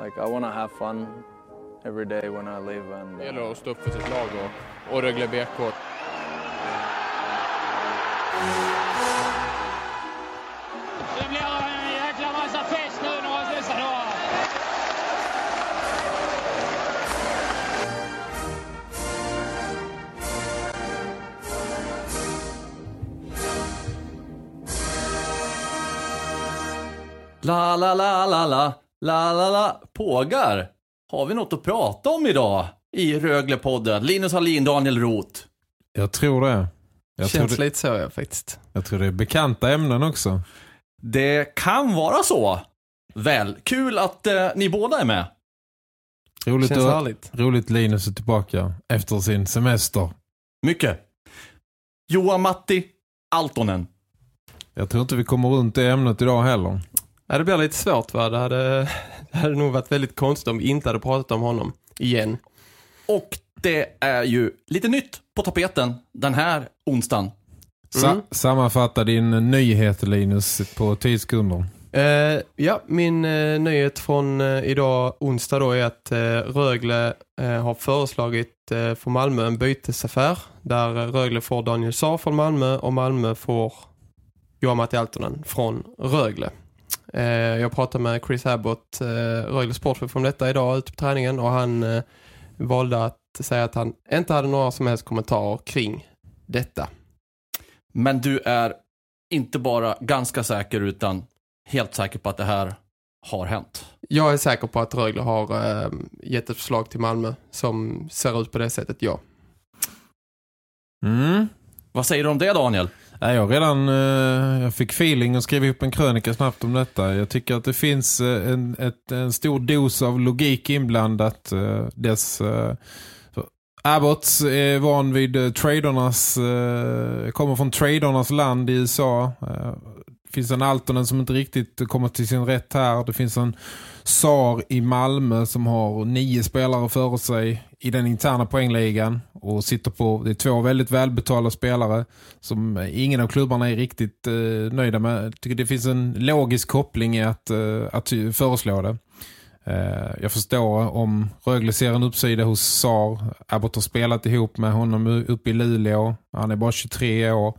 like I want to have fun every day when I live, and Det uh, gäller att stå upp för sitt lag och, och Rögle BK. Det blir en jäkla massa fest nu några dessa dagar. La, la, la, la, la, la, la, la. Pågar. Har vi något att prata om idag i Röglepodden? Linus Hallin, Daniel Roth. Jag tror det. Jag tror Känns det, lite så ja, faktiskt. jag tror det är bekanta ämnen också. Det kan vara så. Väl, kul att eh, ni båda är med. Roligt, Känns att, härligt. roligt Linus är tillbaka efter sin semester. Mycket. Johan Matti Altonen. Jag tror inte vi kommer runt det ämnet idag heller. Ja, det blir lite svårt va? Det hade, det hade nog varit väldigt konstigt om vi inte hade pratat om honom igen. Och det är ju lite nytt på tapeten den här onsdagen. Sa Mm. Sammanfatta din nyhet Linus på 10 sekunder. Eh, ja, min eh, nyhet från eh, idag onsdag då är att eh, Rögle eh, har föreslagit eh, för Malmö en bytesaffär där Rögle får Daniel Saar från Malmö och Malmö får Johan Matti Altonen från Rögle. Eh, jag pratade med Chris Abbott, eh, Rögle sportchef om detta idag ute på träningen och han eh, valde att säga att han inte hade några som helst kommentarer kring detta. Men du är inte bara ganska säker utan helt säker på att det här har hänt. Jag är säker på att Rögle har eh, gett ett förslag till Malmö som ser ut på det sättet, ja. Mm. Vad säger du om det Daniel? Nej, jag redan eh, jag fick feeling och skrev upp en krönika snabbt om detta. Jag tycker att det finns eh, en, ett, en stor dos av logik inblandat. Eh, dess, eh, Abbott är van vid eh, tradernas, eh, kommer från tradernas land i USA. Eh, det finns en Altonen som inte riktigt kommer till sin rätt här. Det finns en SAR i Malmö som har nio spelare före sig i den interna poängligan och sitter på, det är två väldigt välbetalda spelare som ingen av klubbarna är riktigt eh, nöjda med. Jag tycker det finns en logisk koppling i att, eh, att föreslå det. Eh, jag förstår om Rögle ser en uppsida hos SAR. Abbott har spelat ihop med honom uppe i Luleå. Han är bara 23 år.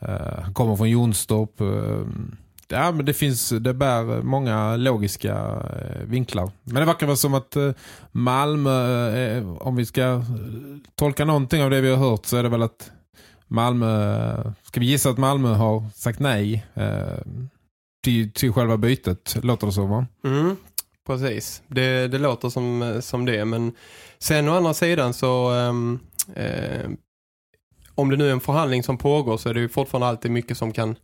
Eh, han kommer från Jonstorp. Eh, Ja, men det finns, det bär många logiska eh, vinklar. Men det verkar vara som att eh, Malmö, eh, om vi ska tolka någonting av det vi har hört så är det väl att Malmö, ska vi gissa att Malmö har sagt nej till, till själva bytet, låter det så va? Mm, precis. Det, det låter som, som det, men sen å andra sidan så ehm, eh, om det nu är en förhandling som pågår så är det ju fortfarande alltid mycket som kan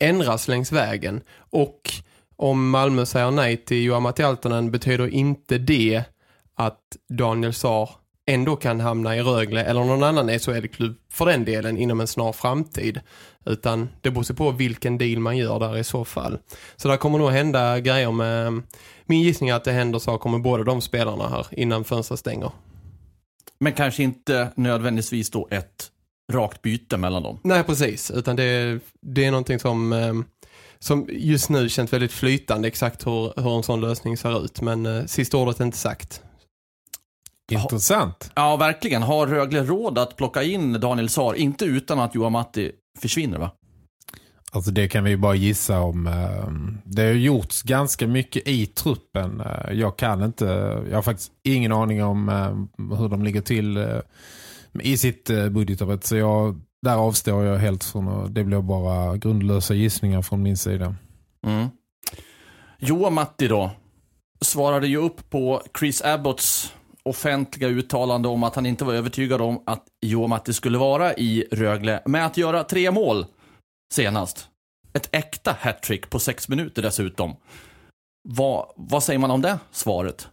ändras längs vägen. Och om Malmö säger nej till Johan Matialtonen betyder inte det att Daniel Saar ändå kan hamna i Rögle eller någon annan SHL-klubb för den delen inom en snar framtid. Utan det beror sig på vilken deal man gör där i så fall. Så där kommer nog hända grejer med... Min gissning är att det händer saker med båda de spelarna här innan fönstret stänger. Men kanske inte nödvändigtvis då ett rakt byte mellan dem. Nej, precis. Utan det, det är någonting som, eh, som just nu känns väldigt flytande exakt hur, hur en sån lösning ser ut. Men eh, sista ordet är inte sagt. Intressant. Ja, verkligen. Har Rögle råd att plocka in Daniel Saar, inte utan att Johan Matti försvinner va? Alltså det kan vi ju bara gissa om. eh, Det har gjorts ganska mycket i truppen. Jag kan inte, jag har faktiskt ingen aning om hur de ligger till i sitt eh, budgetarbete. Så jag, där avstår jag helt från och det blir bara grundlösa gissningar från min sida. Mm. Jo, Matti då svarade ju upp på Chris Abbotts offentliga uttalande om att han inte var övertygad om att Johan Matti skulle vara i Rögle med att göra tre mål senast. Ett äkta hattrick på sex minuter dessutom. Vad, vad säger man om det svaret?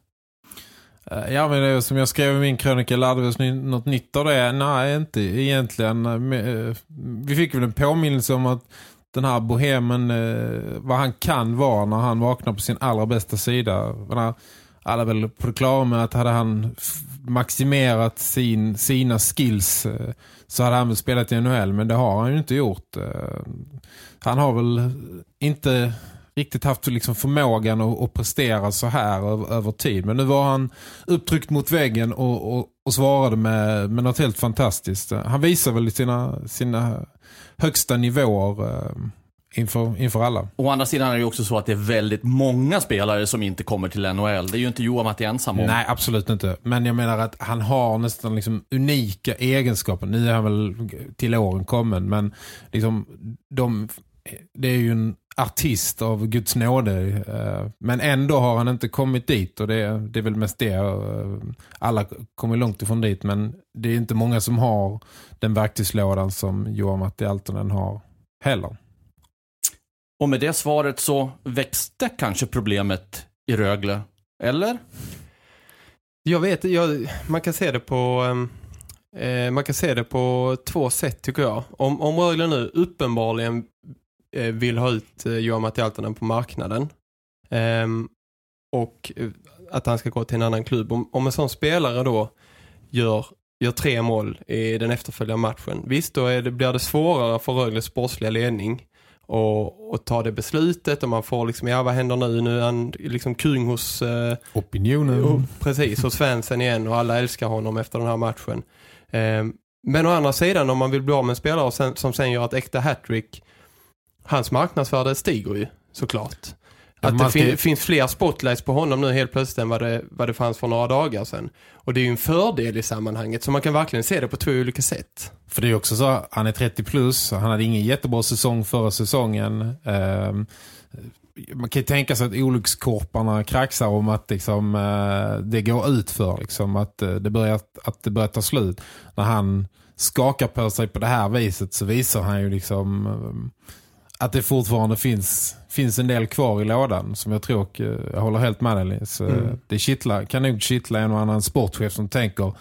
Eh, ja, men det är som jag skrev i min krönika, lärde vi oss något nytt av det? Nej, inte egentligen. Eh, eh, vi fick väl en påminnelse om att den här bohemen, vad han kan vara när han vaknar på sin allra bästa sida. Alla är väl på det klara med att hade han maximerat sin, sina skills så hade han väl spelat i NHL, men det har han ju inte gjort. Han har väl inte riktigt haft liksom förmågan att, att prestera så här över, över tid. Men nu var han upptryckt mot väggen och, och, och svarade med, med något helt fantastiskt. Han visar väl sina, sina högsta nivåer eh, inför, inför alla. Å andra sidan är det också så att det är väldigt många spelare som inte kommer till NHL. Det är ju inte Johan Matti ensam om. Nej, absolut inte. Men jag menar att han har nästan liksom unika egenskaper. Nu är han väl till åren kommen, men liksom de, det är ju en artist av Guds nåde. eh, Men ändå har han inte kommit dit och det, det är väl mest det. eh, Alla kommer långt ifrån dit, men det är inte många som har den verktygslådan som Johan Matti Altonen har heller. Och med det svaret så växte kanske problemet i Rögle. Eller? Jag vet, jag, man kan se det på ehm, eh, man kan se det på två sätt tycker jag. Om, om Rögle nu uppenbarligen vill ha ut eh, Johan Matti Altonen på marknaden ehm, och eh, att han ska gå till en annan klubb. Om, en sån spelare då gör, gör tre mål i den efterföljande matchen. Visst, då är det, blir det svårare för Rögles sportsliga ledning och, och ta det beslutet och man får liksom, ja vad händer nu? Nu är han liksom kung hos eh, Opinionen. Jo, precis, och Svensson igen och alla älskar honom efter den här matchen. Ehm, men å andra sidan, om man vill bli av med en spelare och sen, som sen gör ett äkta hattrick, hans marknadsvärde stiger ju, såklart. Att det ska- fin- finns fler spotlights på honom nu helt plötsligt än vad det, vad det fanns för några dagar sedan. Och det är ju en fördel i sammanhanget, så man kan verkligen se det på två olika sätt. För det är också så, han är 30 plus, han hade ingen jättebra säsong förra säsongen. Ehm, man kan ju tänka sig att olyckskorparna kraxar om att liksom, eh, det går ut för liksom, att, eh, det börjar, att det börjar ta slut. När han skakar på sig på det här viset så visar han ju liksom eh, att det fortfarande finns, finns en del kvar i lådan som jag tror, och, eh, jag håller helt med dig. Så, Mm. Det kittlar, kan nog kittla en och annan sportchef som tänker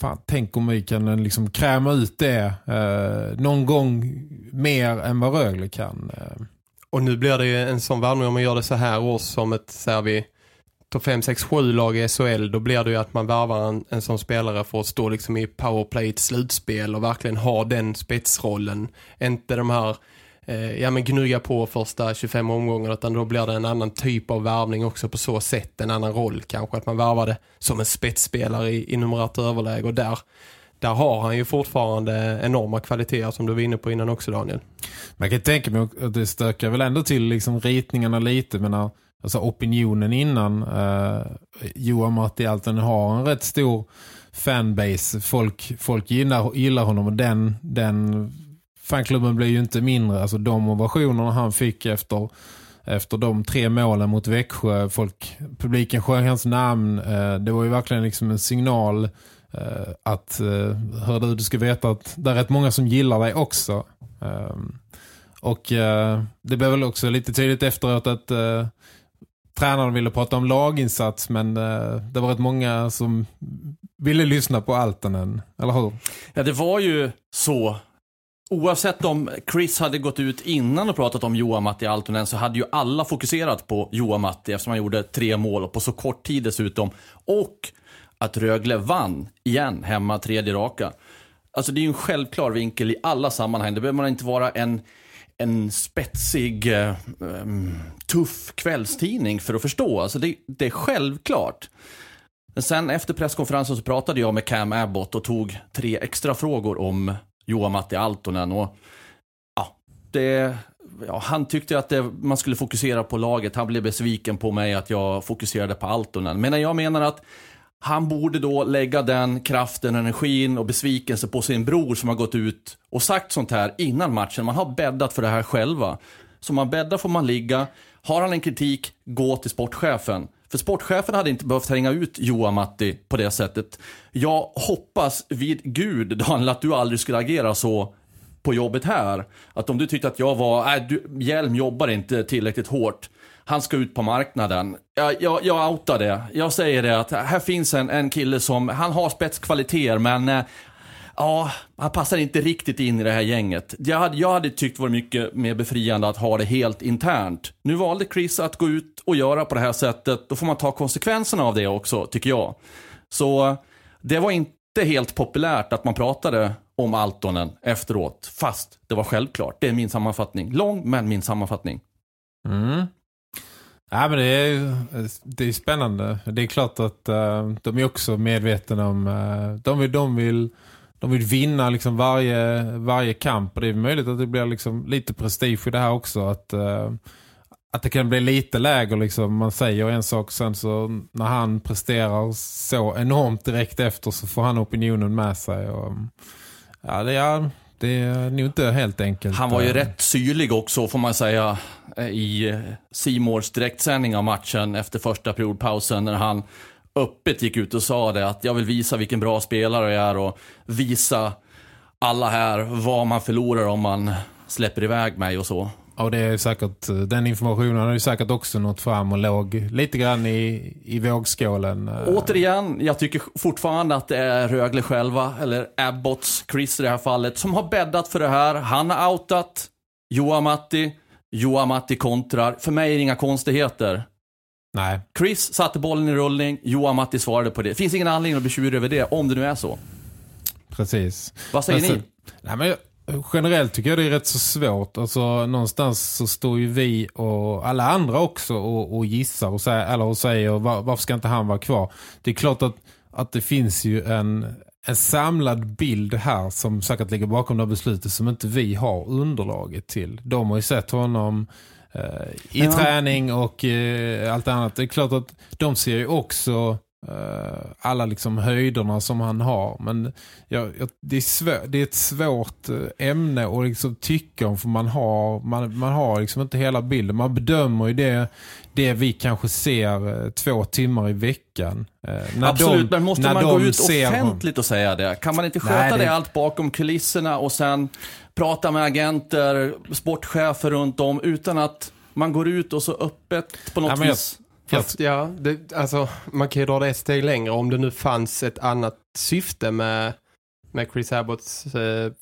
Fan, tänk om vi kan eh, liksom kräma ut det eh, någon gång mer än vad Rögle kan. Eh. Och nu blir det ju en sån värvning om man gör det så här års som ett, säger vi, topp 5, 6, 7 lag i SHL, då blir det ju att man värvar en, en sån spelare för att stå liksom i powerplay i ett slutspel och verkligen ha den spetsrollen. Inte de här, eh, ja men gnugga på första 25 omgångar utan då blir det en annan typ av värvning också på så sätt, en annan roll kanske. Att man värvar det som en spetsspelare i, i numerärt överläge och där, där har han ju fortfarande enorma kvaliteter som du var inne på innan också Daniel. Man kan tänka mig att det stökar väl ändå till liksom ritningarna lite men alltså opinionen innan eh, Johan Matti Alten har en rätt stor fanbase. Folk, folk gillar, gillar honom och den, den fanklubben blir ju inte mindre. Alltså de ovationerna han fick efter efter de tre målen mot Växjö. Folk, publiken sjöng hans namn. Eh, det var ju verkligen liksom en signal eh, att eh, hör du, du ska veta att det är rätt många som gillar dig också. Ehm, och eh, det blev väl också lite tydligt efteråt att eh, tränaren ville prata om laginsats men eh, det var rätt många som ville lyssna på Altonen, eller hur? Ja, det var ju så. Oavsett om Chris hade gått ut innan och pratat om Johan Matti Altonen så hade ju alla fokuserat på Johan Matti eftersom han gjorde tre mål och på så kort tid dessutom. Och att Rögle vann igen hemma tredje raka. Alltså det är ju en självklar vinkel i alla sammanhang. Det behöver man inte vara en, en spetsig, eh, mm, tuff kvällstidning för att förstå. Alltså det, det är självklart. Men sen efter presskonferensen så pratade jag med Cam Abbott och tog tre extra frågor om Johan Matti Altonen. Och, ja, det, ja, han tyckte att det, man skulle fokusera på laget. Han blev besviken på mig att jag fokuserade på Altonen. Men jag menar att han borde då lägga den kraften, energin och besvikelse på sin bror som har gått ut och sagt sånt här innan matchen. Man har bäddat för det här själva. Så man bäddar får man ligga. Har han en kritik, gå till sportchefen. För sportchefen hade inte behövt hänga ut Johan Matti på det sättet. Jag hoppas vid Gud, Daniel, att du aldrig skulle agera så på jobbet här. Att om du tyckte att jag var, äh, du, Hjelm jobbar inte tillräckligt hårt. han ska ut på marknaden. Jag, jag, jag outar det. Jag säger det att här finns en, en kille som, han har spetskvaliteter men eh, Ja, han passar inte riktigt in i det här gänget. Jag hade, jag hade tyckt det var mycket mer befriande att ha det helt internt. Nu valde Chris att gå ut och göra på det här sättet. Då får man ta konsekvenserna av det också, tycker jag. Så det var inte helt populärt att man pratade om Altonen efteråt. Fast det var självklart. Det är min sammanfattning. Lång, men min sammanfattning. Mm. Ja, men det är, det är spännande. Det är klart att uh, de är också medvetna om... Uh, de, vill, de, vill, de vill vinna liksom varje, varje kamp. Och det är möjligt att det blir liksom lite prestige i det här också. Att, uh, att det kan bli lite lägre. Liksom. Man säger en sak sen så när han presterar så enormt direkt efter så får han opinionen med sig. Och, ja, det är... Det är nog inte helt enkelt. Han var ju rätt syrlig också får man säga i Simors direktsändning av matchen efter första periodpausen när han öppet gick ut och sa det att jag vill visa vilken bra spelare jag är och visa alla här vad man förlorar om man släpper iväg mig och så. Ja, det är säkert, den informationen har ju säkert också nått fram och låg lite grann i, i vågskålen. Återigen, jag tycker fortfarande att det är Rögle själva, eller Abbots, Chris i det här fallet, som har bäddat för det här. Han har outat Joa Matti, Joa Matti kontrar. För mig är det inga konstigheter. Nej. Chris satte bollen i rullning, Joa Matti svarade på det. Finns ingen anledning att bli tjur över det, om det nu är så. Precis. Vad säger men, ni? Nej, men generellt tycker jag det är rätt så svårt. Alltså någonstans så står ju vi och alla andra också och, och gissar och säger, eller och säger var, varför ska inte han vara kvar? Det är klart att, att det finns ju en, en samlad bild här som säkert ligger bakom det beslutet som inte vi har underlaget till. De har ju sett honom i Men- träning och eh, allt annat. Det är klart att de ser ju också eh, alla liksom höjderna som han har. Men ja, det, är svår, det är ett svårt eh, ämne att liksom tycka om för man har, man, man har liksom inte hela bilden. Man bedömer ju det, det vi kanske ser eh, två timmar i veckan. Eh, när Absolut, de, men måste man gå ut offentligt och säga det? Kan man inte Nej, sköta det... det- allt bakom kulisserna och sen prata med agenter, sportchefer runt om utan att man går ut och så öppet på något Ja, vis? Fast ja, det, alltså, man kan ju dra det ett steg längre om det nu fanns ett annat syfte med, med Chris Abbotts eh,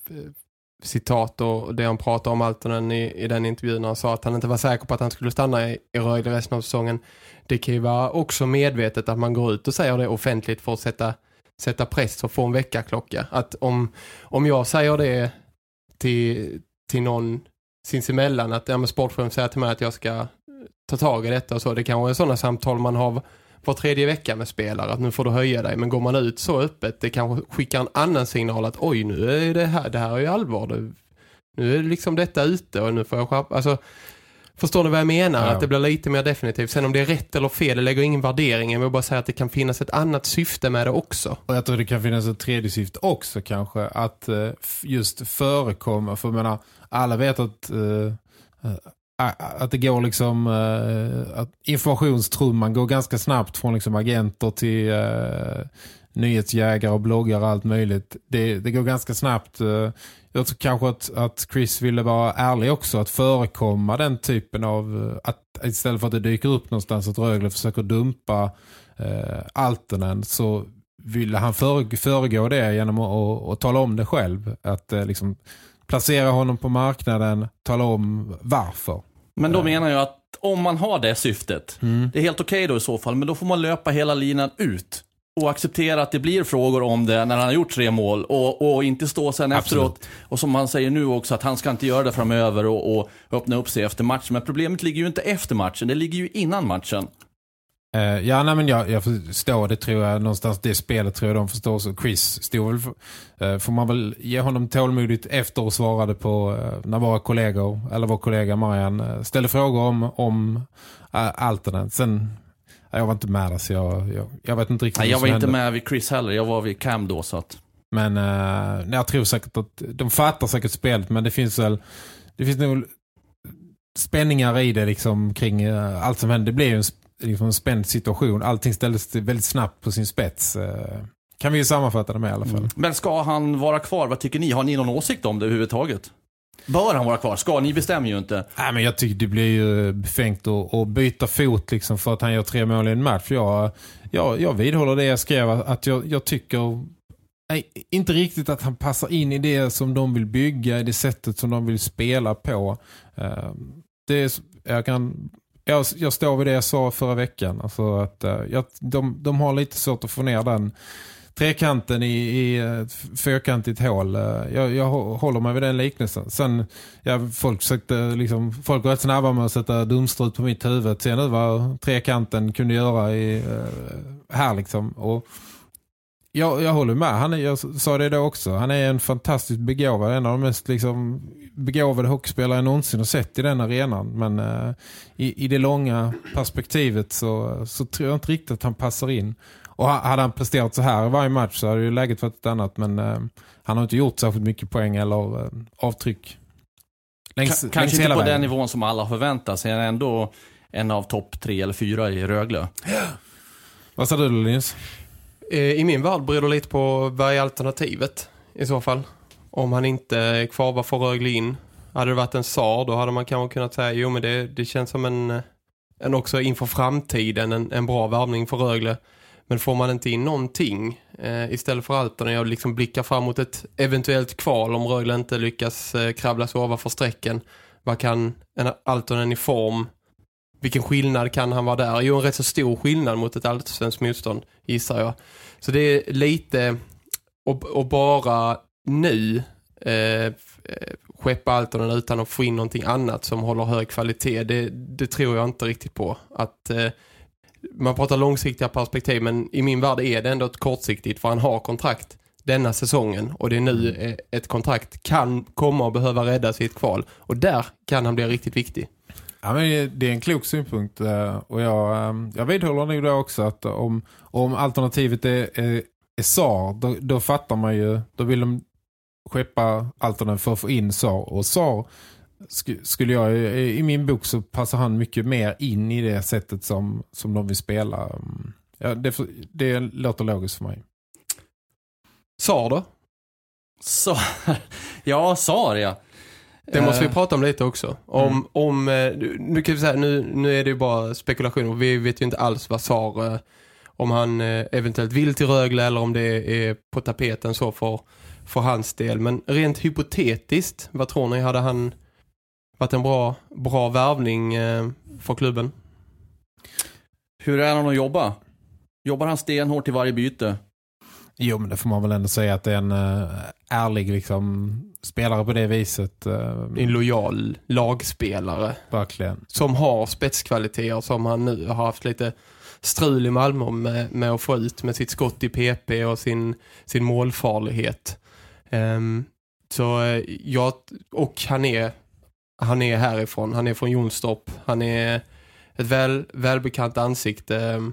citat och det han pratade om Altonen i, i den intervjun när han sa att han inte var säker på att han skulle stanna i, i Rögle resten av säsongen. Det kan ju vara också medvetet att man går ut och säger det offentligt för att sätta, sätta press och få en veckaklocka. Att om, om jag säger det till, till någon sinsemellan att ja, men sportchefen säger till mig att jag ska ta tag i detta och så. Det kanske är sådana samtal man har var tredje vecka med spelare att nu får du höja dig. Men går man ut så öppet det kanske skickar en annan signal att oj nu är det här, det här är ju allvar. Det, nu är liksom detta ute och nu får jag skärpa. Alltså, förstår ni vad jag menar? Ja. Att det blir lite mer definitivt. Sen om det är rätt eller fel, det lägger ingen värdering. Jag vill bara säga att det kan finnas ett annat syfte med det också. Och jag tror det kan finnas ett tredje syfte också kanske. Att eh, just förekomma. För jag menar, alla vet att, eh, att det går liksom eh, att informationstrumman går ganska snabbt från liksom agenter till uh, nyhetsjägare och bloggare och allt möjligt. Det, det går ganska snabbt. Eh, jag tror kanske att, att Chris ville vara ärlig också. Att förekomma den typen av... Att istället för att det dyker upp någonstans att Rögle försöker dumpa uh, Altonen så ville han föregå det genom att, att, att tala om det själv. Att liksom placera honom på marknaden, tala om varför. Men då menar jag att om man har det syftet, det är helt okej då i så fall, men då får man löpa hela linan ut. Och acceptera att det blir frågor om det när han har gjort tre mål. Och, och inte stå sen efteråt. Och som han säger nu också, att han ska inte göra det framöver och, och öppna upp sig efter matchen. Men problemet ligger ju inte efter matchen, det ligger ju innan matchen. Eh, ja, nej, men jag, jag förstår det tror jag någonstans. Det spelet tror jag de förstår. Så Chris stod väl, eh, får man väl ge honom tålmodigt efter och svarade på eh, när våra kollegor, eller vår kollega Marian ställde frågor om, om uh, Altonen. Sen, ja, jag var inte med där så jag, jag, jag vet inte riktigt Nej, jag var inte hände. med vid Chris heller, jag var vid Cam då så att... Men eh, jag tror säkert att de fattar säkert spelet men det finns väl det finns nog spänningar i det liksom kring allt som händer. Det blir ju en, liksom en spänd situation. Allting ställdes väldigt snabbt på sin spets. eh, kan vi ju sammanfatta det med i alla fall. Men ska han vara kvar? Vad tycker ni? Har ni någon åsikt om det överhuvudtaget? Bör han vara kvar? Ska? Ni bestämmer ju inte. Nej, men jag tycker det blir ju befängt att, att byta fot liksom för att han gör tre mål i en match. Jag, jag, jag vidhåller det jag skrev att jag, jag tycker nej, inte riktigt att han passar in i det som de vill bygga, i det sättet som de vill spela på. Uh, det är, jag kan jag, jag står vid det jag sa förra veckan. Alltså att, uh, jag, de, de har lite svårt att få ner den trekanten i, i eh, ett fyrkantigt hål. Eh, jag, jag håller mig vid den liknelsen. Sen, ja, folk försökte liksom, folk var rätt snabba med att sätta dumstrut på mitt huvud. Se nu vad trekanten kunde göra i, här liksom. Och jag, jag håller med. Han är, jag sa det då också. Han är en fantastiskt begåvad. En av de mest liksom, begåvade hockeyspelare jag någonsin har sett i den arenan. Men uh, i, i det långa perspektivet så, så tror jag inte riktigt att han passar in. Och hade han presterat så här i varje match så hade ju läget varit ett annat. Men uh, han har inte gjort särskilt mycket poäng eller uh, avtryck. Längs, K kanske inte på vägen. den nivån som alla förväntar sig. Han är ändå en av topp tre eller fyra i Rögle. Vad sa du Linus? Eh, I min värld beror det lite på vad är alternativet i så fall. Om han inte är kvar, vad får Rögle in? Hade det varit en SAR då hade man kanske kunnat säga jo men det, det känns som en, en också inför framtiden en, en bra värvning för Rögle. Men får man inte in någonting eh, istället för Altonen, jag liksom blickar fram mot ett eventuellt kval om Rögle inte lyckas eh, kravla sig ovanför strecken. Vad kan en Altonen i form vilken skillnad kan han vara där? Jo, en rätt så stor skillnad mot ett allsvenskt motstånd, gissar jag. Så det är lite och, bara nu eh, skeppa Altonen utan att få in någonting annat som håller hög kvalitet. Det, det tror jag inte riktigt på. Att eh, man pratar långsiktiga perspektiv men i min värld är det ändå ett kortsiktigt för han har kontrakt denna säsongen och det är nu eh, ett kontrakt kan komma och behöva räddas i ett kval och där kan han bli riktigt viktig. Ja, men det är en klok synpunkt eh, och jag, eh, jag vidhåller nog det också att om, om alternativet är, är, är SAR då, då fattar man ju, då vill de skeppa alternativ för att få in SAR och SAR skulle jag, i min bok så passar han mycket mer in i det sättet som, som de vill spela. Ja, det, det låter logiskt för mig. SAR då? Så, ja, SAR ja. Det måste vi eh. prata om lite också. Om, mm. om, eh, nu, kan vi säga, nu, nu är det ju bara spekulation och vi vet ju inte alls vad Sar, eh, om han eventuellt vill till Rögle eller om det är på tapeten så för, för hans del. Men rent hypotetiskt, vad tror ni? Hade han varit en bra, bra värvning för klubben? Hur är han att jobba? Jobbar han stenhårt i varje byte? Jo, men det får man väl ändå säga att det är en uh, ärlig liksom, spelare på det viset. Uh, en lojal lagspelare. Verkligen. Som har spetskvaliteter som han nu har haft lite strul i Malmö med, med att få ut med sitt skott i PP och sin, sin målfarlighet. Um, så uh, ja, och han är han är härifrån. Han är från Jonstorp. Han är ett väl, välbekant ansikte. Um,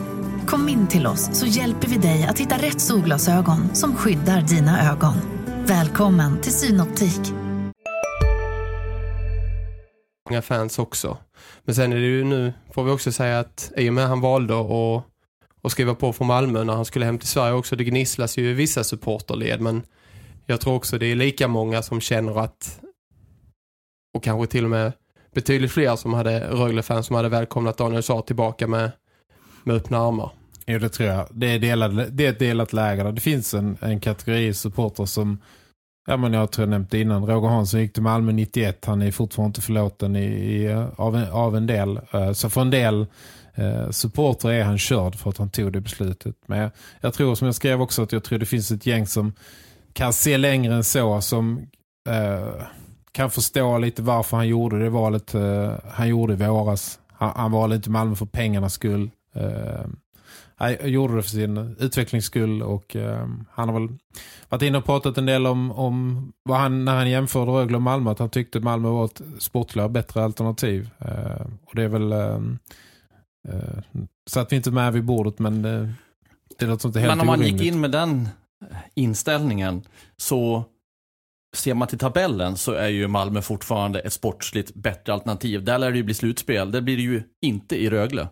Kom in till oss så hjälper vi dig att hitta rätt solglasögon som skyddar dina ögon. Välkommen till Synoptik. Många fans också. Men sen är det ju nu, får vi också säga att i och med han valde att, att skriva på från Malmö när han skulle hem till Sverige också, det gnisslas ju i vissa supporterled men jag tror också det är lika många som känner att och kanske till och med betydligt fler som hade Rögle-fans som hade välkomnat Daniel Saar tillbaka med, med öppna armar. Jo, det tror jag. Det är, delad, det är ett delat läger. Det finns en, en kategori supporter som Ja, men jag tror jag nämnt innan. Roger Hansson gick till Malmö 91. Han är fortfarande inte förlåten i, i, av, en, av en del. Uh, så för en del eh, uh, supporter är han körd för att han tog det beslutet. Men jag, jag, tror som jag skrev också att jag tror det finns ett gäng som kan se längre än så. Som uh, kan förstå lite varför han gjorde det valet han gjorde i våras. Han, han valde inte Malmö för pengarnas skull han gjorde det för sin utvecklings skull och eh, han har väl varit inne och pratat en del om, om vad han, när han jämförde Rögle och Malmö att han tyckte Malmö var ett sportligare bättre alternativ. Eh, och det är väl eh, eh, så att vi inte med vid bordet men eh, det låter inte helt Men om man orimligt. gick in med den inställningen så ser man till tabellen så är ju Malmö fortfarande ett sportsligt bättre alternativ. Där lär det ju bli slutspel. Det blir det ju inte i Rögle.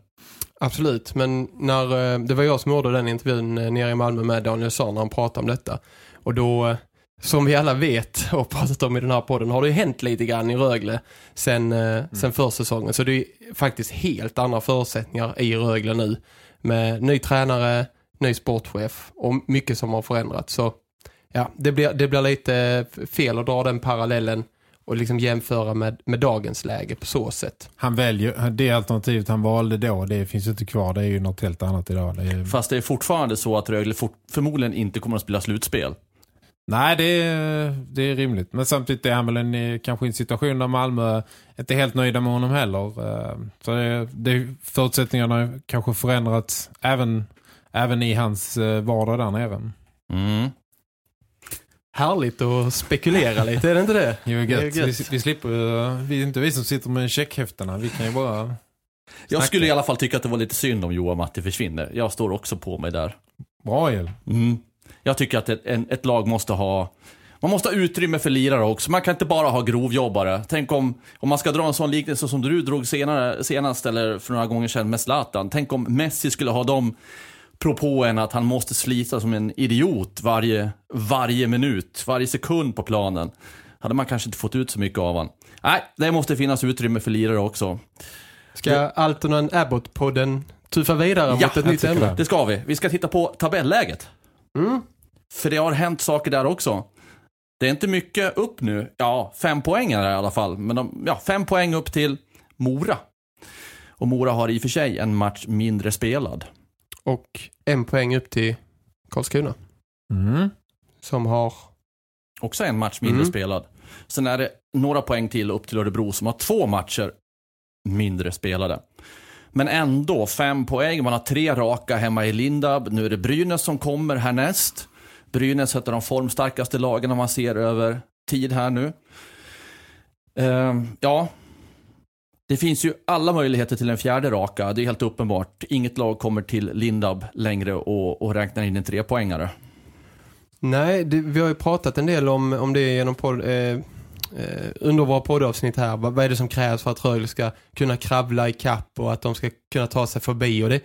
Absolut, men när, eh, det var jag som gjorde den intervjun eh, nere i Malmö med Daniel Sahn när han pratade om detta. Och då, eh, som vi alla vet och pratat om i den här podden, har det ju hänt lite grann i Rögle sen, mm. sen försäsongen. Så det är faktiskt helt andra förutsättningar i Rögle nu. Med ny tränare, ny sportchef och mycket som har förändrats. Så ja, det blir, det blir lite fel att dra den parallellen och liksom jämföra med, med dagens läge på så sätt. Han väljer, det alternativet han valde då, det finns inte kvar. Det är ju något helt annat idag. Det är... Fast det är fortfarande så att Rögle fort, förmodligen inte kommer att spela slutspel. Nej, det är, det är rimligt. Men samtidigt är han väl en, eh, kanske en situation där Malmö inte är helt nöjda med honom heller. Eh, så det, det, förutsättningarna har kanske förändrats även, även i hans eh, vardag där nere. Mm. Härligt att spekulera lite, är det inte det? Jo, Det är gött. gött. Vi, vi slipper, vi är inte vi som sitter med checkhäfterna. Vi kan ju bara... Jag skulle i alla fall tycka att det var lite synd om Johan Matti försvinner. Jag står också på mig där. Bra El. Mm. Jag tycker att ett, en, ett lag måste ha man måste ha utrymme för lirare också. Man kan inte bara ha grovjobbare. Tänk om, om man ska dra en sån liknelse som du drog senare, senast eller för några gånger sedan med Zlatan. Tänk om Messi skulle ha de propåerna att han måste slita som en idiot varje, varje minut, varje sekund på planen. Hade man kanske inte fått ut så mycket av han. Nej, det måste finnas utrymme för lirare också. Ska Altonen Abbott-podden tuffa vidare mot ett nytt ämne? Det ska vi. Vi ska titta på tabelläget. Mm. För det har hänt saker där också. Det är inte mycket upp nu. Ja, fem poäng är det i alla fall. Men de, ja, fem poäng upp till Mora. Och Mora har i och för sig en match mindre spelad. Och en poäng upp till Karlskrona. Mm. Som har... Också en match mindre Mm. spelad. Sen är det några poäng till upp till Örebro som har två matcher mindre spelade. Men ändå, fem poäng. Man har tre raka hemma i Lindab. Nu är det Brynäs som kommer härnäst. Brynäs av de formstarkaste lagen om man ser över tid här nu. Ehm, ja, det finns ju alla möjligheter till en fjärde raka. Det är helt uppenbart. Inget lag kommer till Lindab längre och, och räknar in en trepoängare. Nej, det, vi har ju pratat en del om, om det genom podd, eh, eh, under våra poddavsnitt här. Vad, vad är det som krävs för att Rögle ska kunna kravla i kapp och att de ska kunna ta sig förbi. Och det,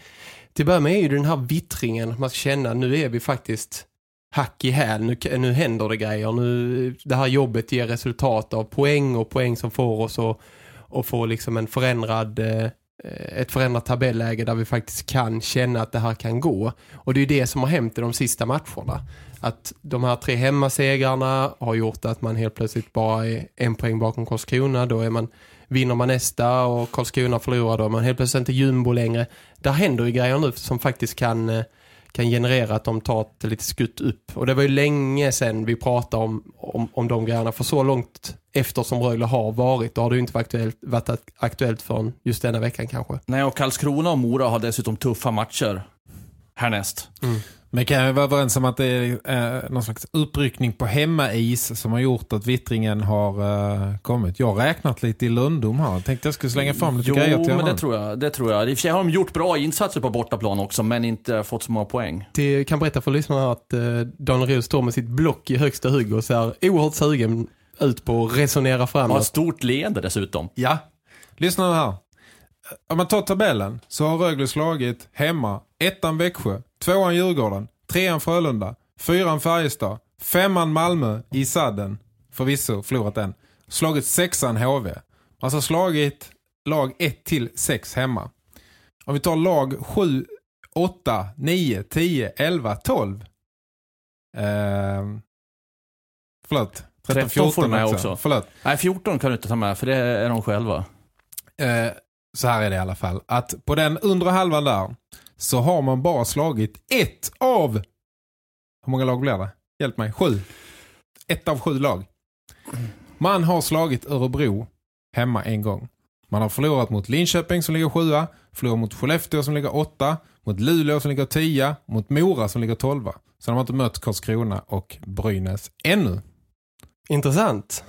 till att börja med är ju den här vittringen. Man ska känna, nu är vi faktiskt hack i häl. Nu, nu händer det grejer. Nu, det här jobbet ger resultat av poäng och poäng som får oss att och få liksom en förändrad eh, ett förändrat tabelläge där vi faktiskt kan känna att det här kan gå. Och det är ju det som har hänt i de sista matcherna. Att de här tre hemmasegrarna har gjort att man helt plötsligt bara är en poäng bakom Karlskrona. Då är man, vinner man nästa och Karlskrona förlorar då är man helt plötsligt inte jumbo längre. Där händer ju grejer nu som faktiskt kan, eh, kan generera att de tar ett lite skutt upp. Och det var ju länge sedan vi pratade om, om, om de grejerna. För så långt efter som Rögle har varit, då har det ju inte varit aktuellt, varit aktuellt för just denna veckan kanske. Nej, och Karlskrona och Mora har dessutom tuffa matcher härnäst. Men kan jag vara överens om att det är eh, någon slags uppryckning på hemmais som har gjort att vittringen har eh, kommit? Jag har räknat lite i Lundom här. Tänkte jag skulle slänga fram lite Jo, grejer till men honom. det tror jag. Det tror jag. I och för sig har de gjort bra insatser på bortaplan också, men inte fått så många poäng. Det kan berätta för lyssnarna att eh, Daniel Rud står med sitt block i högsta hugg och ser oerhört sugen ut på att resonera fram. Har det. ett stort leende dessutom. Ja, lyssna här. Om man tar tabellen så har Rögle slagit hemma ettan Växjö, tvåan Djurgården, trean Frölunda, fyran Färjestad, femman Malmö i sadden, förvisso förlorat den, slagit sexan HV. Alltså slagit lag 1 till 6 hemma. Om vi tar lag 7, 8, 9, 10, 11, 12. Ehm, förlåt. 13, 13 får 14 du med också. också. Förlåt. Nej, 14 kan du inte ta med, för det är de själva. Eh, så här är det i alla fall. Att på den undre halvan där så har man bara slagit ett av... Hur många lag blir det? Hjälp mig. Sju. Ett av sju lag. Man har slagit Örebro hemma en gång. Man har förlorat mot Linköping som ligger sjua. Förlorat mot Skellefteå som ligger åtta. mot Luleå som ligger 10, mot Mora som ligger 12. Så de har inte mött Karlskrona och Brynäs ännu. Intressant.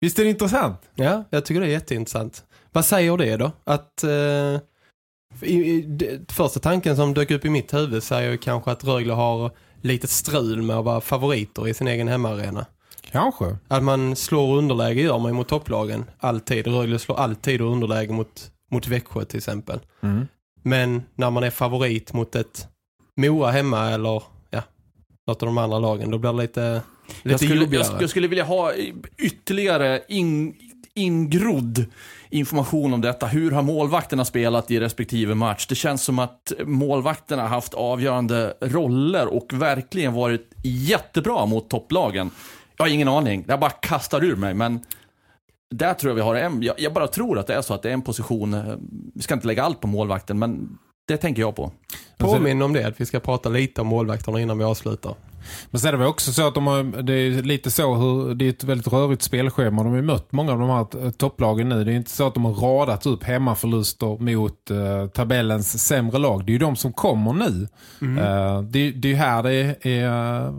Visst är det intressant? Ja, jag tycker det är jätteintressant. Vad säger det då? Att eh, första tanken som dök upp i mitt huvud säger ju kanske att Rögle har lite strul med att vara favoriter i sin egen hemmaarena. Kanske. Att man slår underläge gör man ju mot topplagen alltid. Rögle slår alltid underläge mot, mot Växjö till exempel. Mm. Men när man är favorit mot ett Mora hemma eller ja, något av de andra lagen, då blir det lite, lite Jag skulle, jag, jag skulle vilja ha ytterligare in, ingrodd information om detta. Hur har målvakterna spelat i respektive match? Det känns som att målvakterna har haft avgörande roller och verkligen varit jättebra mot topplagen. Jag har ingen aning. Jag bara kastar ur mig, men där tror jag vi har en, jag, jag bara tror att det är så att det är en position, eh, vi ska inte lägga allt på målvakten, men det tänker jag på. Påminn om det, att vi ska prata lite om målvakterna innan vi avslutar. Men sen är det också så att de har, det är lite så hur, det är ett väldigt rörigt spelschema. De har ju mött många av de här eh, topplagen nu. Det är inte så att de har radat upp hemmaförluster mot uh, tabellens sämre lag. Det är ju de som kommer nu. Mm. Uh, det, det är ju här det är uh,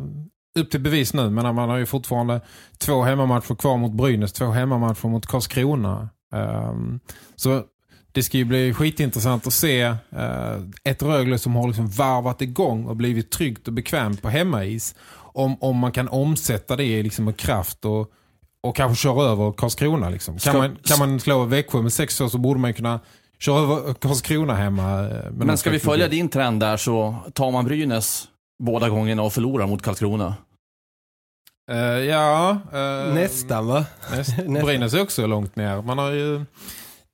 upp till bevis nu. Men man har ju fortfarande två hemmamatcher kvar mot Brynäs, två hemmamatcher mot Karlskrona. Um, så det ska ju bli skitintressant att se uh, ett Rögle som har liksom varvat igång och blivit tryggt och bekvämt på hemmais. Om, om man kan omsätta det i liksom kraft och, och kanske köra över Karlskrona. Liksom. Kan, Ska- man, kan man slå Växjö med sex år så borde man kunna köra över Karlskrona hemma. eh, Men ska vi följa din trend där så tar man Brynäs båda gångerna och förlorar mot Karlskrona. Eh, ja. eh, Nästan va? Näst. Brynäs är också långt ner. Man har ju,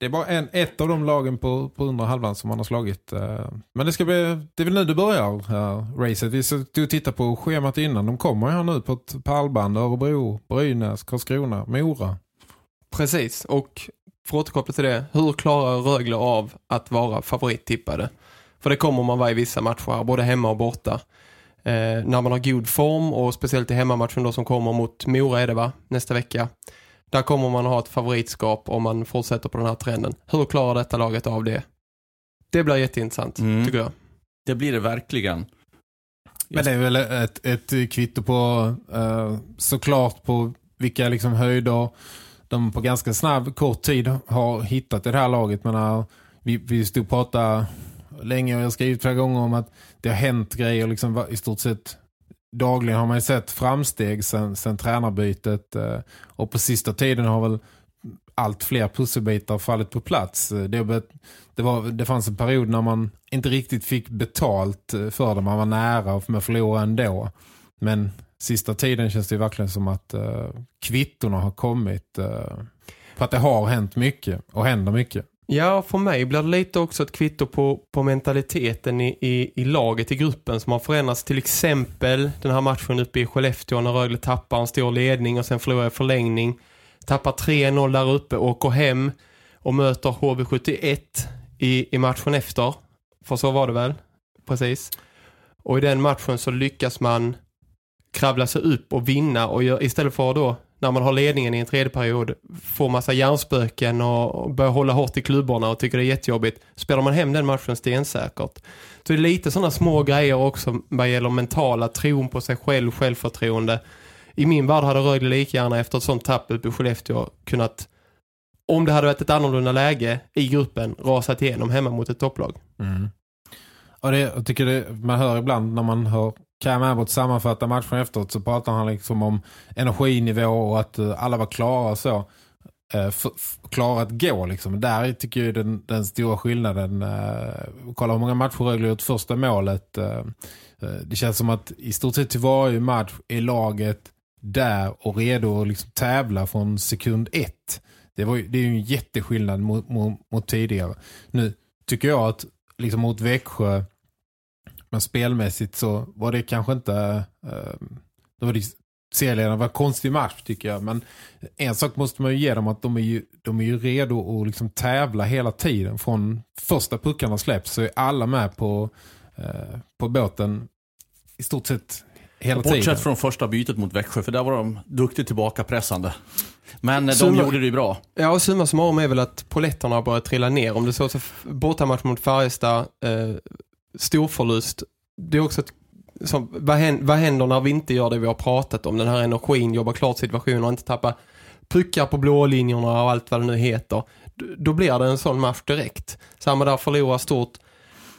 det är bara en, ett av de lagen på, på undre halvan som man har slagit. Eh, men det ska bli, det är väl nu det börjar, uh, racet. Vi stod och tittade på schemat innan. De kommer ju här nu på ett pallband. Örebro, Brynäs, Karlskrona, Mora. Precis, och för att återkoppla till det, hur klarar Rögle av att vara favorittippade? För det kommer man vara i vissa matcher, både hemma och borta. Eh, när man har god form och speciellt i hemmamatchen då som kommer mot Mora är det va, nästa vecka. Där kommer man ha ett favoritskap om man fortsätter på den här trenden. Hur klarar detta laget av det? Det blir jätteintressant, Mm. tycker jag. Det blir det verkligen. Men det är väl ett, ett kvitto på eh, såklart på vilka liksom höjder de på ganska snabb kort tid har hittat i det här laget. Men uh, vi, vi stod och pratade länge och jag har skrivit flera gånger om att det har hänt grejer liksom i stort sett dagligen har man ju sett framsteg sen, sen tränarbytet eh, och på sista tiden har väl allt fler pusselbitar fallit på plats. Eh, det, det, var, det fanns en period när man inte riktigt fick betalt eh, för det. Man var nära och man förlorade ändå. Men sista tiden känns det verkligen som att uh, kvittorna har kommit. Uh, för att det har hänt mycket och händer mycket. Ja, för mig blir det lite också ett kvitto på, på mentaliteten i, i, i laget, i gruppen som har förändrats. Till exempel den här matchen uppe i Skellefteå när Rögle tappar en stor ledning och sen förlorar i förlängning. Tappar 3-0 där uppe, åker hem och möter HV71 i, i matchen efter. För så var det väl, precis. Och i den matchen så lyckas man kravla sig upp och vinna och gör, istället för då när man har ledningen i en tredje period får massa hjärnspöken och börjar hålla hårt i klubborna och tycker det är jättejobbigt spelar man hem den matchen stensäkert. Så det är lite sådana små grejer också vad gäller mentala tron på sig själv, självförtroende. I min värld hade Rögle lika gärna efter ett sånt tapp uppe i Skellefteå kunnat om det hade varit ett annorlunda läge i gruppen rasat igenom hemma mot ett topplag. Mm. Och det, jag tycker det, man hör ibland när man hör Cam Abbott sammanfattar matchen efteråt så pratar han liksom om energinivå och att eh, alla var klara och så. Eh, klara att gå liksom. Där tycker jag den, den stora skillnaden. Eh, kolla hur många matcher Rögle gjort första målet. Eh, eh, det känns som att i stort sett till varje match är laget där och redo att liksom tävla från sekund ett. Det, var, det är ju en jätteskillnad mot, mot, mot tidigare. Nu tycker jag att liksom mot Växjö men spelmässigt så var det kanske inte eh, det var det, serieledarna var en konstig match tycker jag men en sak måste man ju ge dem att de är ju, de är ju redo att liksom tävla hela tiden från första puckarna släpps så är alla med på eh, på båten i stort sett hela tiden. Bortsett från första bytet mot Växjö, för där var de duktigt tillbaka pressande. Men eh, de Summa- gjorde det ju bra. Ja, och summa summarum är väl att poletterna har börjat trilla ner. Om det så så bortamatch mot Färjestad, eh, storförlust. Det är också ett, som, vad, händer, vad händer när vi inte gör det vi har pratat om? Den här energin, jobba klart situationen och inte tappa puckar på blålinjerna och allt vad det nu heter. Då blir det en sån match direkt. Samma där förlorar stort,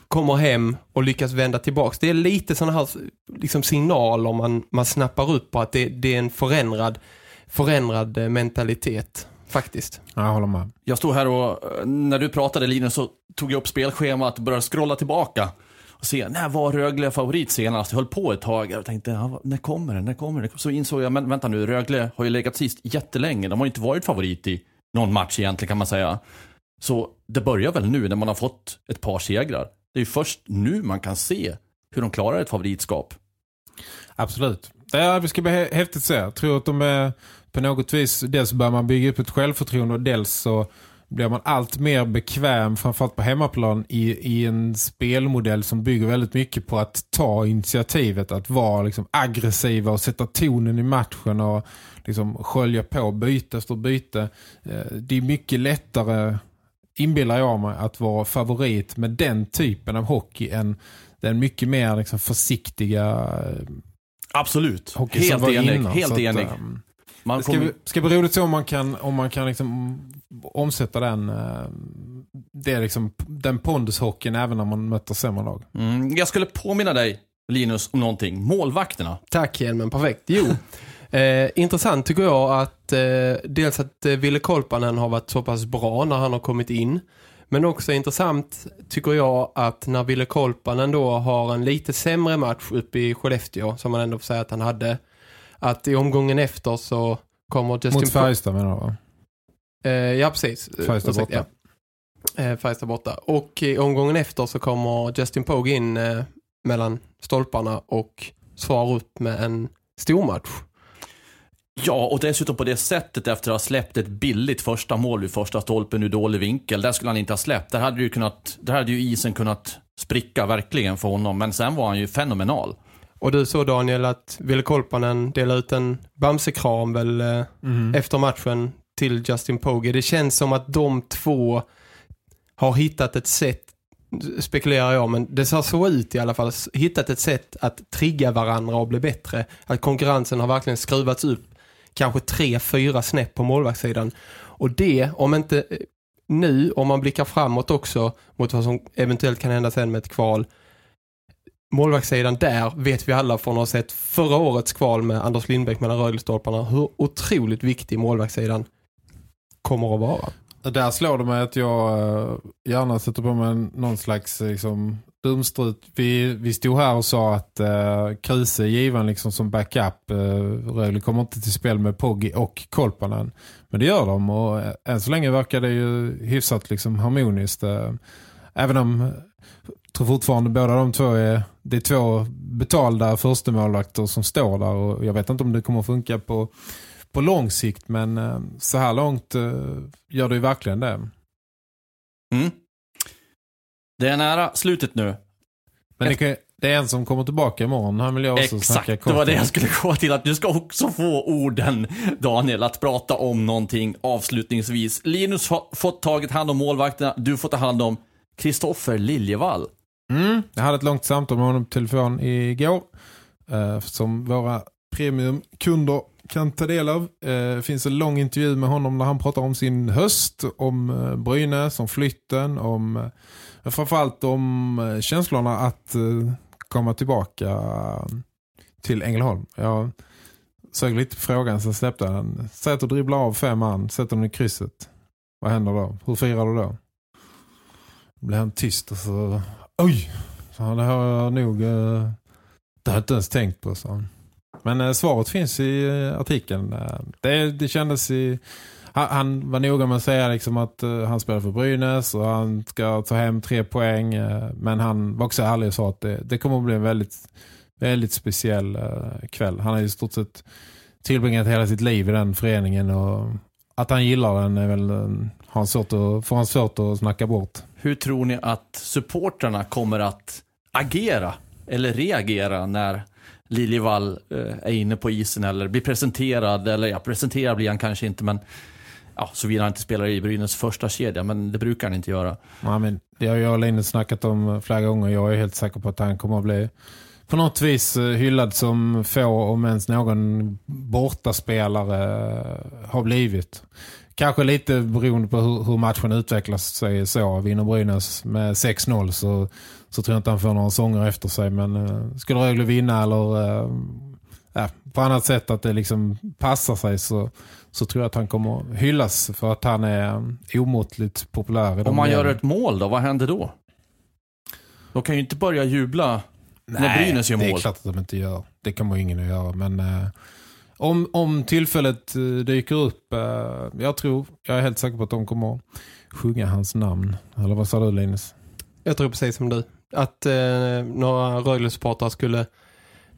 kommer hem och lyckas vända tillbaks. Det är lite sådana här liksom, signaler man, man snappar upp på att det, det är en förändrad, förändrad eh, mentalitet faktiskt. Jag håller med. Jag stod här och eh, när du pratade Linus så tog jag upp spelschemat och började scrolla tillbaka. Se, när var Rögle favorit senast? Jag höll på ett tag och tänkte, ja, när kommer det? När kommer den? Så insåg jag, men vänta nu, Rögle har ju legat sist jättelänge. De har ju inte varit favorit i någon match egentligen kan man säga. Så det börjar väl nu när man har fått ett par segrar. Det är ju först nu man kan se hur de klarar ett favoritskap. Absolut. Det, är, det ska bli häftigt att se. Jag tror att de är på något vis, dels bör man bygga upp ett självförtroende och dels så blir man allt mer bekväm, framförallt på hemmaplan, i, i en spelmodell som bygger väldigt mycket på att ta initiativet, att vara liksom aggressiva och sätta tonen i matchen och liksom skölja på byte efter byte. Eh, Det är mycket lättare, inbillar jag mig, att vara favorit med den typen av hockey än den mycket mer liksom försiktiga eh, Absolut. Helt enig, innan. helt Så att, Man det ska, kommer- ska bli roligt så om man kan, om man kan liksom omsätta den, eh, det är liksom, den pondushockeyn även när man möter sämre lag. Mm, jag skulle påminna dig, Linus, om någonting. Målvakterna. Tack Helmen, perfekt. Jo, eh, intressant tycker jag att eh, dels att eh, Ville Kolpanen har varit så pass bra när han har kommit in. Men också intressant tycker jag att när Ville Kolpanen då har en lite sämre match uppe i Skellefteå, som man ändå får säga att han hade, att i omgången efter så kommer Justin... Mot Färjestad menar du va? Eh, ja, precis. Färjestad borta. Ja. Eh, Färjestad borta. Och i omgången efter så kommer Justin Pogue in eh, mellan stolparna och svarar upp med en stormatch. Ja, och dessutom på det sättet efter att ha släppt ett billigt första mål vid första stolpen ur dålig vinkel. Där skulle han inte ha släppt. Där hade, ju kunnat, där hade ju isen kunnat spricka verkligen för honom. Men sen var han ju fenomenal. Och du såg Daniel att Ville Kolpanen delade ut en bamsekram väl Mhm. efter matchen till Justin Pogue. Det känns som att de två har hittat ett sätt, spekulerar jag, men det ser så ut i alla fall, hittat ett sätt att trigga varandra och bli bättre. Att konkurrensen har verkligen skruvats upp kanske tre, fyra snäpp på målvaktssidan. Och det, om inte eh, nu, om man blickar framåt också mot vad som eventuellt kan hända sen med ett kval, målvaktssidan där vet vi alla från att ha sett förra årets kval med Anders Lindbäck mellan rögelstolparna hur otroligt viktig målvaktssidan kommer att vara. Där slår det mig att jag eh, gärna sätter på mig någon slags eh, liksom, dumstrut. Vi, vi stod här och sa att eh, Kruse är given liksom som backup. Eh, Rögle kommer inte till spel med Poggi och Kolpanen. Men det gör de och eh, än så länge verkar det ju hyfsat liksom, harmoniskt. Eh, även om jag tror fortfarande båda de två är, det är två betalda första målvakter som står där och jag vet inte om det kommer att funka på på lång sikt men eh, så här långt eh, gör det ju verkligen det. Mm. Det är nära slutet nu. Men det, kan, det är en som kommer tillbaka imorgon. Han vill jag också Exakt, det var det jag skulle gå till. Att du ska också få orden, Daniel, att prata om någonting avslutningsvis. Linus har fått tagit hand om målvakterna. Du får ta hand om Kristoffer Liljevall. Mm, jag hade ett långt samtal med honom på telefon igår. Eh, som våra premiumkunder kan ta del av. Eh, Det finns en lång intervju med honom när han pratar om sin höst, om eh, Brynäs, om flytten, om eh, framförallt om eh, känslorna att eh, komma tillbaka eh, till Ängelholm. Jag sög lite på frågan sen släppte han. den. Säg att du dribblar av fem man, sätter den i krysset. Vad händer då? Hur firar du då? Då blir han tyst och så oj, så det har jag nog eh, det har jag inte ens tänkt på så. Men eh, svaret finns i eh, artikeln. Det, det kändes i han, han var noga med att säga liksom att eh, han spelar för Brynäs och han ska ta hem tre poäng. Eh, men han var också ärlig och sa att det, det kommer att bli en väldigt, väldigt speciell eh, kväll. Han har ju i stort sett tillbringat hela sitt liv i den föreningen och att han gillar den är väl, en han svårt att, får han svårt att snacka bort. Hur tror ni att supporterna kommer att agera eller reagera när Liljevall eh, är inne på isen eller blir presenterad, eller ja, presenterad blir han kanske inte, men Ja, såvida han inte spelar i Brynäs första kedja, men det brukar han inte göra. Ja, men det har jag och Linus snackat om flera gånger. Jag är helt säker på att han kommer att bli på något vis eh, hyllad som få om ens någon bortaspelare har blivit. Kanske lite beroende på hur, hur matchen utvecklas sig så. Vinner Brynäs med 6-0 så, så tror jag inte han får några sånger efter sig. Men uh, skulle Rögle vinna eller ja, på annat sätt att det liksom passar sig så, så tror jag att han kommer hyllas för att han är um, omåttligt populär. Om man gör ett mål då, vad händer då? De kan ju inte börja jubla när Brynäs gör mål. det är klart att de inte gör. Det kommer ingen att göra. Men eh, om, om tillfället eh, dyker upp, eh, jag tror, jag är helt säker på att de kommer sjunga hans namn. Eller vad sa du Linus? Jag tror precis som du. Att eh, några Rögle-supportrar skulle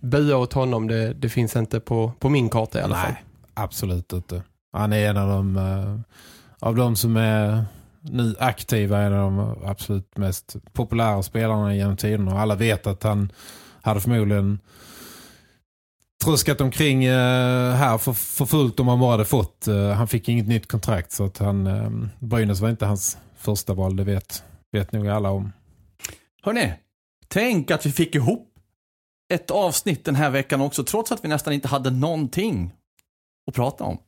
bua åt honom, det, det finns inte på, på min karta i alla Nej, fall. absolut inte. Han är en av de, eh, av de som är nu aktiva, en av de absolut mest populära spelarna genom tiden. Och alla vet att han hade förmodligen truskat omkring eh, här för, för fullt om han bara hade fått. Eh, han fick inget nytt kontrakt så att han, eh, Brynäs var inte hans första val, det vet, vet nog alla om. Hörrni, tänk att vi fick ihop ett avsnitt den här veckan också, trots att vi nästan inte hade någonting att prata om.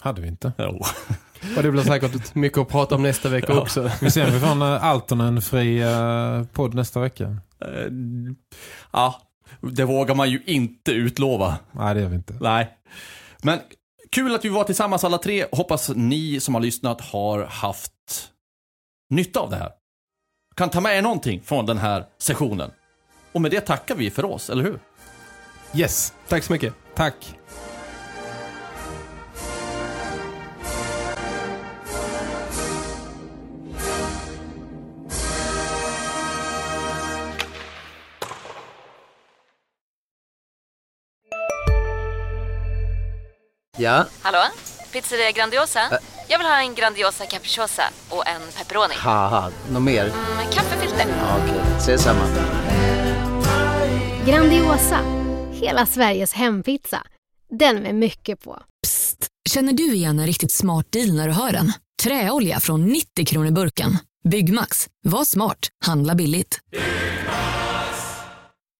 Hade vi inte? Jo. Och det blir säkert mycket att prata om nästa vecka Ja. också. Vi ser om vi får en Altonen fri eh, podd nästa vecka. Ja, det vågar man ju inte utlova. Nej, det gör vi inte. Nej. Men kul att vi var tillsammans alla tre. Hoppas ni som har lyssnat har haft nytta av det här. Kan ta med er någonting från den här sessionen. Och med det tackar vi för oss, eller hur? Yes, Tack så mycket. tack. Ja, Hallå? Pizzeria Grandiosa? Jag vill ha en Grandiosa capriciosa och en pepperoni. haha, något mer? Med kaffefilter. Ja, Okej, ses samma. Grandiosa, hela Sveriges hempizza. Den med mycket på. Psst! Känner du igen en riktigt smart deal när du hör den? Träolja från 90 kronor burken. Byggmax. Var smart. Handla billigt.